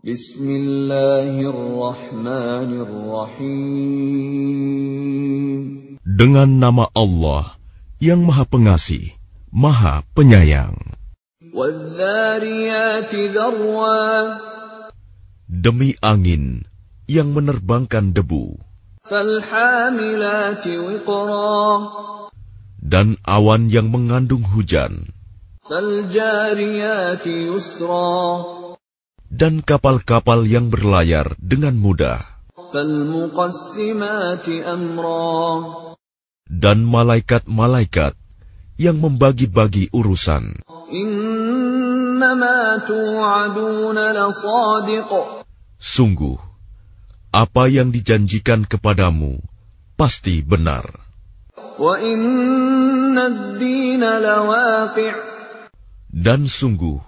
Bismillahirrahmanirrahim. Dengan nama Allah yang Maha Pengasih, Maha Penyayang. Demi angin yang menerbangkan debu. Dan awan yang mengandung hujan. Dan kapal-kapal yang berlayar dengan mudah. Dan malaikat-malaikat yang membagi-bagi urusan. Sungguh, apa yang dijanjikan kepadamu pasti benar. Dan sungguh,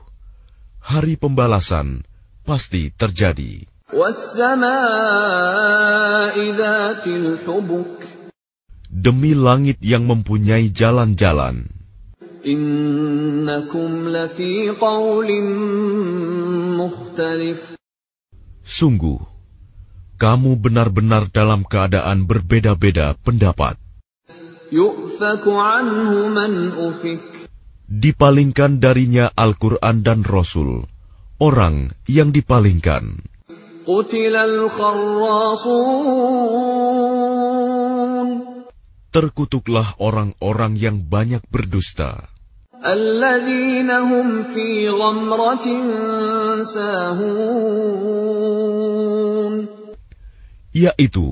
hari pembalasan pasti terjadi. Demi langit yang mempunyai jalan-jalan. Sungguh, kamu benar-benar dalam keadaan berbeda-beda pendapat. Dipalingkan darinya Al-Quran dan Rasul, orang yang dipalingkan. Terkutuklah orang-orang yang banyak berdusta. Yaitu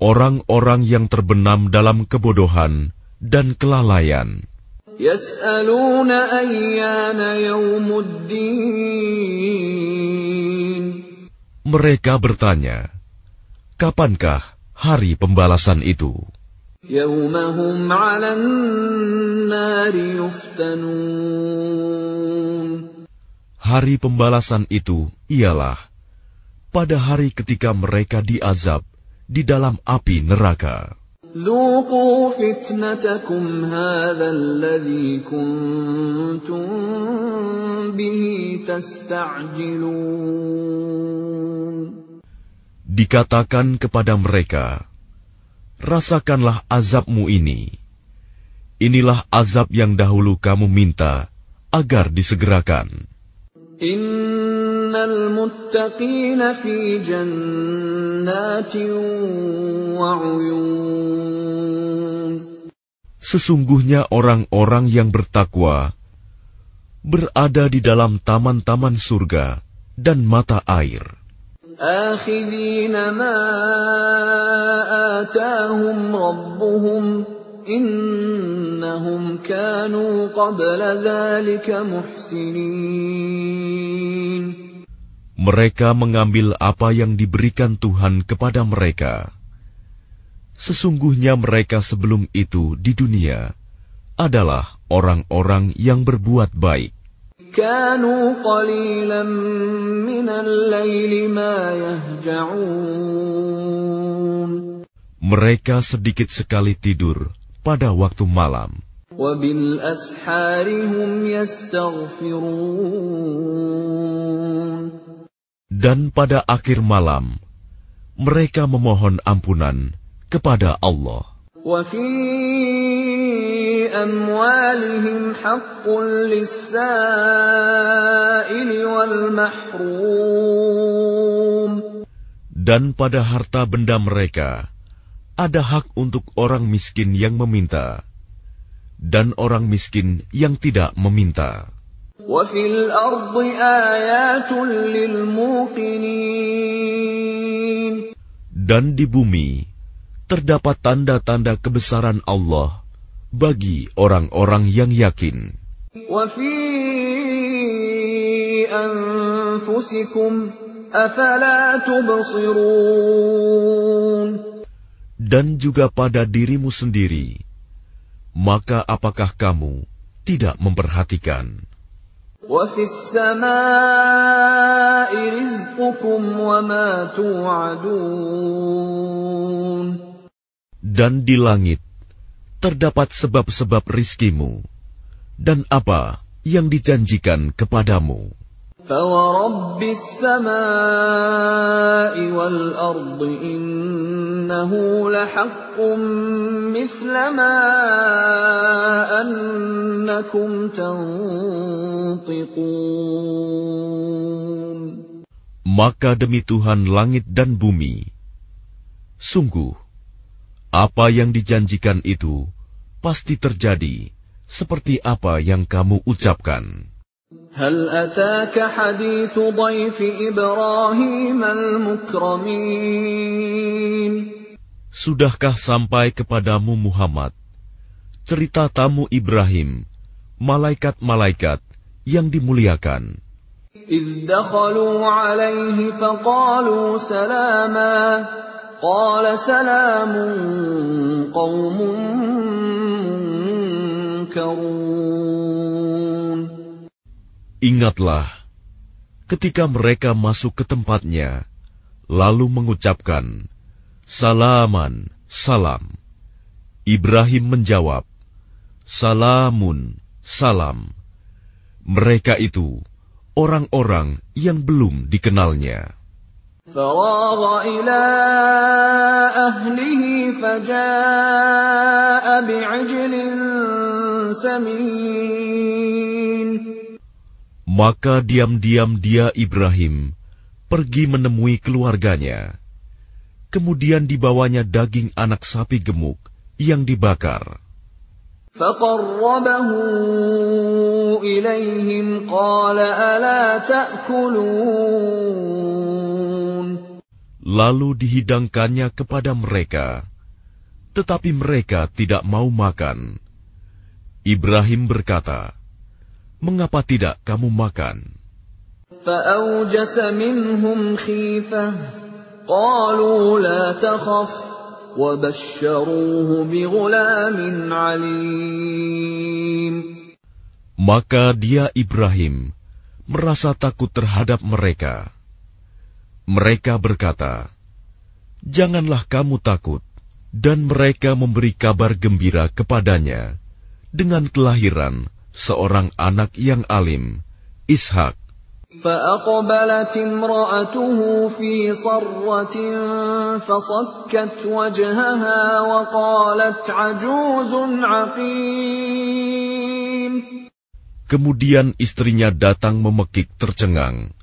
orang-orang yang terbenam dalam kebodohan dan kelalaian. Mereka bertanya, kapankah hari pembalasan itu? Hari pembalasan itu ialah pada hari ketika mereka diazab di dalam api neraka. Dikatakan kepada mereka, rasakanlah azabmu ini. Inilah azab yang dahulu kamu minta agar disegerakan. Innal muttaqina fi jannatin wa Sesungguhnya orang-orang yang bertakwa berada di dalam taman-taman surga dan mata air. آخذين ما آتاهم ربهم إنهم كانوا قبل ذلك محسنين Mereka mengambil apa yang diberikan Tuhan kepada mereka. Sesungguhnya mereka sebelum itu di dunia adalah orang-orang yang berbuat baik. Mereka sedikit sekali tidur pada waktu malam. Dan pada akhir malam, mereka memohon ampunan kepada Allah. Dan pada harta benda mereka, ada hak untuk orang miskin yang meminta, dan orang miskin yang tidak meminta. Dan di bumi, terdapat tanda-tanda kebesaran Allah bagi orang-orang yang yakin. Dan juga pada dirimu sendiri, maka apakah kamu tidak memperhatikan? Dan di langit terdapat sebab-sebab rizkimu dan apa yang dijanjikan kepadamu. فورب السماء والأرض إنه لحق مثل ما أنكم تنطقون Maka demi Tuhan langit dan bumi, sungguh, apa yang dijanjikan itu pasti terjadi seperti apa yang kamu ucapkan. هل أتاك حديث ضيف إبراهيم المكرمين Sudahkah sampai kepadamu Muhammad cerita tamu Ibrahim, malaikat-malaikat yang dimuliakan? إذ دخلوا عليه فقالوا سلاما قال سلام قوم منكرون Ingatlah ketika mereka masuk ke tempatnya, lalu mengucapkan, Salaman, salam. Ibrahim menjawab, Salamun, salam. Mereka itu orang-orang yang belum dikenalnya. فراغ إلى أهله فجاء بعجل سمين Maka diam-diam dia Ibrahim pergi menemui keluarganya. Kemudian dibawanya daging anak sapi gemuk yang dibakar. فقربه إليهم قال ألا تأكلون Lalu dihidangkannya kepada mereka, tetapi mereka tidak mau makan. Ibrahim berkata, mengapa tidak kamu makan? Maka dia Ibrahim merasa takut terhadap mereka. Mereka berkata, Janganlah kamu takut. Dan mereka memberi kabar gembira kepadanya dengan kelahiran seorang anak yang alim, Ishak. فأقبلت امرأته في صرة فصكت وجهها وقالت عجوز عقيم Kemudian istrinya datang memekik tercengang,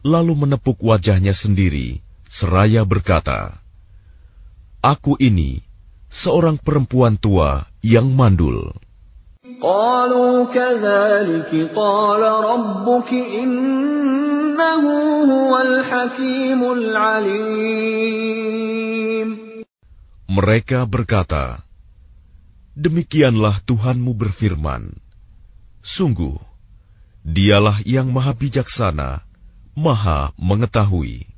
lalu menepuk wajahnya sendiri, seraya berkata, Aku ini seorang perempuan tua yang mandul. قالوا كذلك قال ربك إنه هو الحكيم العليم Mereka berkata, Demikianlah Tuhanmu berfirman, Sungguh, dialah yang maha bijaksana, maha mengetahui.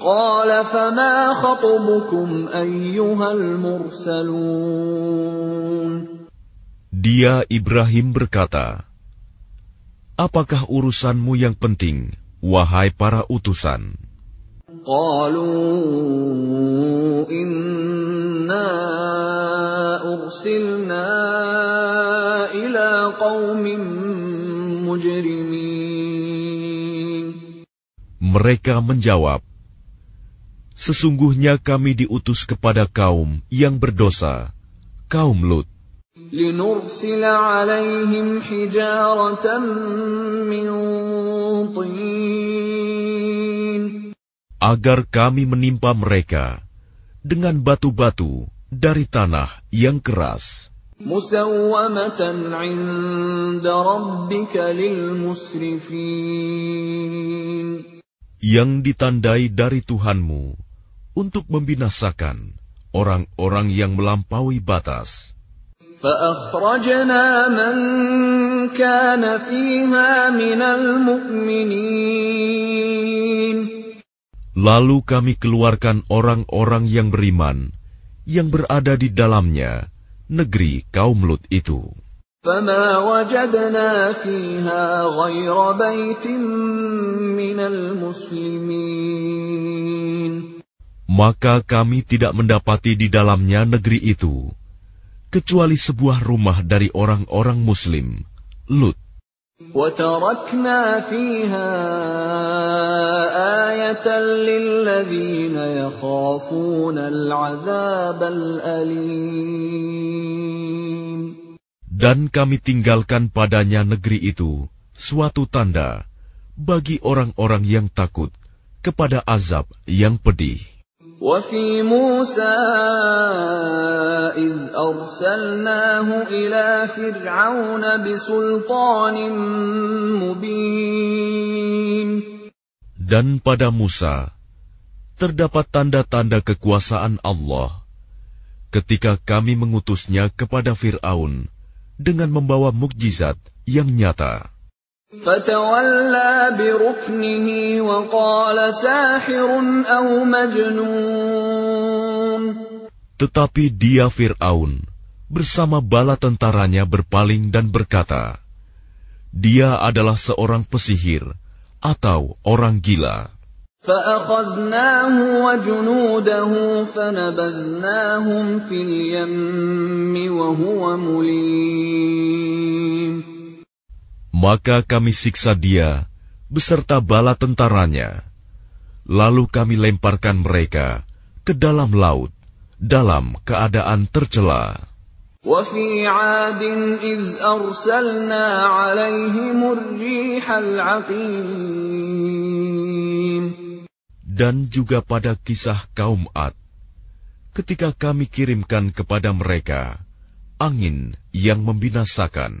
قال فما خطبكم أيها المرسلون dia Ibrahim berkata, Apakah urusanmu yang penting, wahai para utusan? Mereka menjawab, Sesungguhnya kami diutus kepada kaum yang berdosa, kaum Lut لنرسل عليهم حجارة من طين agar kami menimpa mereka dengan batu-batu dari tanah yang keras, مسومة عند ربك للمسرفين yang ditandai dari Tuhanmu untuk membinasakan orang-orang yang melampaui batas. فأخرجنا من كان فيها من المؤمنين Lalu kami keluarkan orang-orang yang beriman yang berada di dalamnya, negeri kaum Lut itu. فما وجدنا فيها غير بيت من المسلمين Maka kami tidak mendapati di dalamnya negeri itu, kecuali sebuah rumah dari orang-orang Muslim, Lut. وتركنا فيها آية للذين يخافون العذاب الأليم Dan kami tinggalkan padanya negeri itu suatu tanda bagi orang-orang yang takut kepada azab yang pedih. وفي موسى إذ أرسلناه إلى فرعون بسلطان مبين Dan pada Musa terdapat tanda-tanda kekuasaan Allah ketika kami mengutusnya kepada Fir'aun dengan membawa mukjizat yang nyata. فتولى بركنه وقال ساحر أو مجنون Tetapi dia Fir'aun bersama bala tentaranya berpaling dan berkata, Dia adalah seorang pesihir atau orang gila. فأخذناه وجنوده فنبذناهم في اليم وهو مليم Maka kami siksa dia beserta bala tentaranya. Lalu kami lemparkan mereka ke dalam laut dalam keadaan tercela. وفي عاد إذ أرسلنا عليهم الريح العقيم Dan juga pada kisah kaum Ad, ketika kami kirimkan kepada mereka angin yang membinasakan.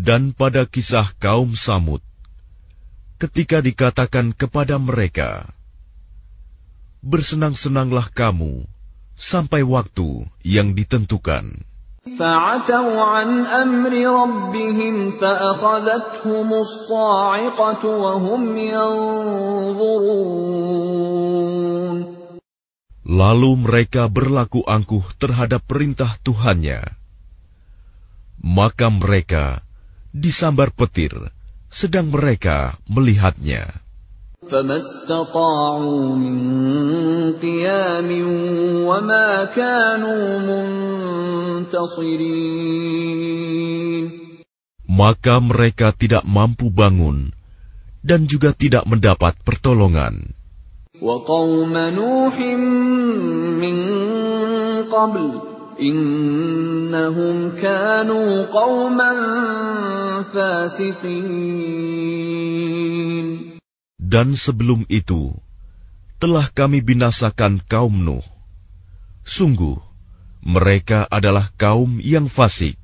Dan pada kisah kaum Samud, ketika dikatakan kepada mereka, "Bersenang-senanglah kamu sampai waktu yang ditentukan." فعتوا عن أمر ربهم فأخذتهم الصاعقة وهم ينظرون Lalu mereka berlaku angkuh terhadap perintah Tuhannya. Maka mereka disambar petir, sedang mereka melihatnya. فما استطاعوا من قيام وما كانوا منتصرين Maka mereka tidak mampu bangun dan juga tidak mendapat pertolongan. وقوم نوح من قبل Innahum kanu fasiqin. Dan sebelum itu, telah kami binasakan kaum Nuh. Sungguh, mereka adalah kaum yang fasik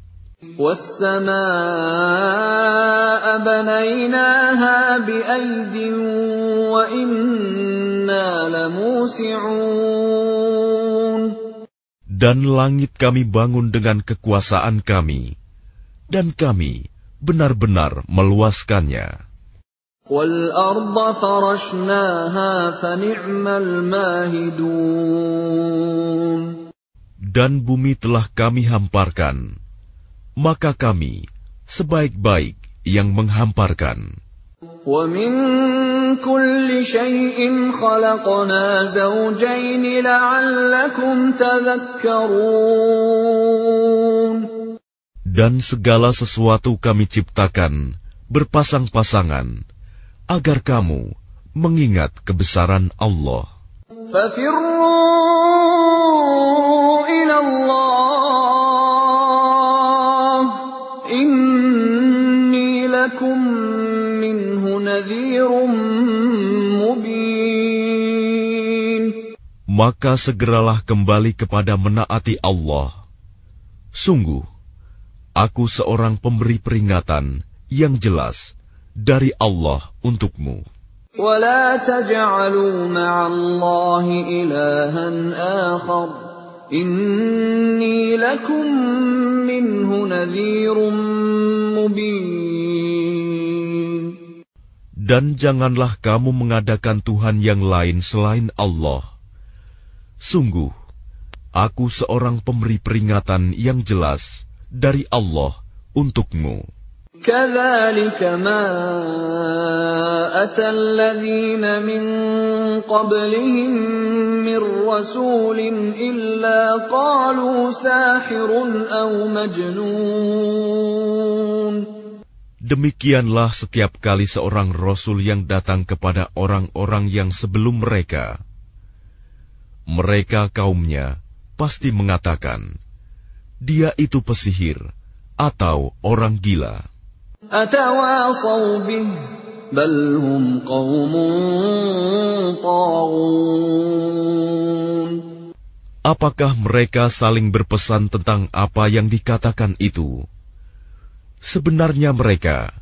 Dan langit kami bangun dengan kekuasaan kami, dan kami benar-benar meluaskannya. والأرض فرشناها فنعم الماهدون Dan bumi telah kami hamparkan, maka kami sebaik-baik yang menghamparkan. ومن كل شيء خلقنا زوجين لعلكم تذكرون Dan segala sesuatu kami ciptakan berpasang-pasangan, agar kamu mengingat kebesaran Allah. ففروا إلى الله إني Maka segeralah kembali kepada menaati Allah. Sungguh, aku seorang pemberi peringatan yang jelas dari Allah untukmu. ولا تجعلوا مع الله إلها آخر إني لكم منه نذير مبين Dan janganlah kamu mengadakan Tuhan yang lain selain Allah. Sungguh, aku seorang pemberi peringatan yang jelas dari Allah untukmu. كذلك ما أتى الذين من قبلهم من رسول إلا قالوا ساحر أو مجنون Demikianlah setiap kali seorang rasul yang datang kepada orang-orang yang sebelum mereka. mereka kaumnya pasti mengatakan, dia itu pesihir atau orang gila. Apakah mereka saling berpesan tentang apa yang dikatakan itu? Sebenarnya mereka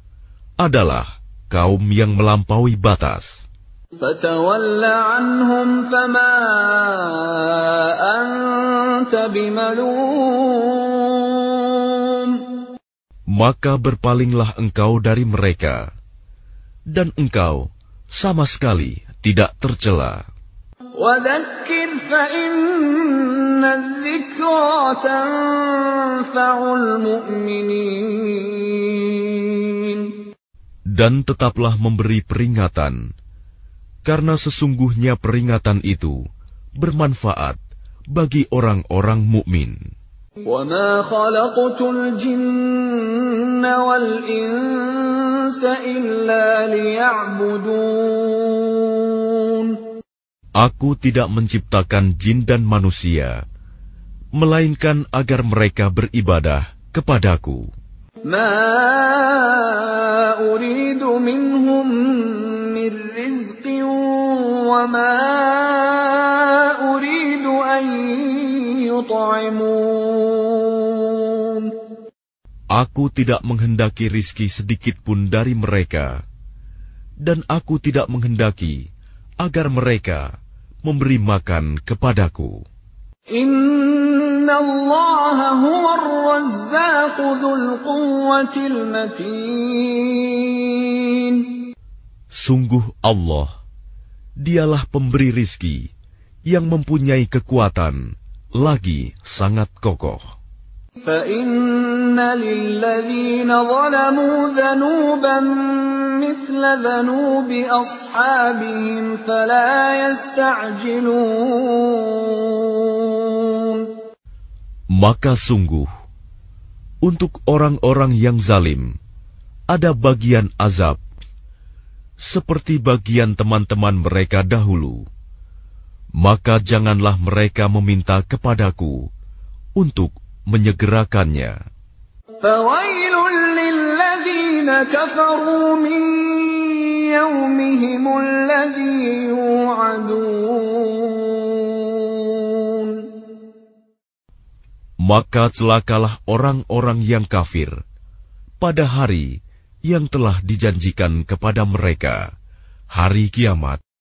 adalah kaum yang melampaui batas. Maka berpalinglah engkau dari mereka, dan engkau sama sekali tidak tercela. Dan tetaplah memberi peringatan, karena sesungguhnya peringatan itu bermanfaat bagi orang-orang mukmin. Aku tidak menciptakan jin dan manusia, melainkan agar mereka beribadah kepadaku. Aku tidak menghendaki rizki sedikit pun dari mereka, dan aku tidak menghendaki agar mereka memberi makan kepadaku. Sungguh Allah, dialah pemberi rizki yang mempunyai kekuatan, lagi sangat kokoh. Maka sungguh, untuk orang-orang yang zalim, ada bagian azab, seperti bagian teman-teman mereka dahulu. Maka janganlah mereka meminta kepadaku untuk menyegerakannya. Maka celakalah orang-orang yang kafir pada hari yang telah dijanjikan kepada mereka, hari kiamat.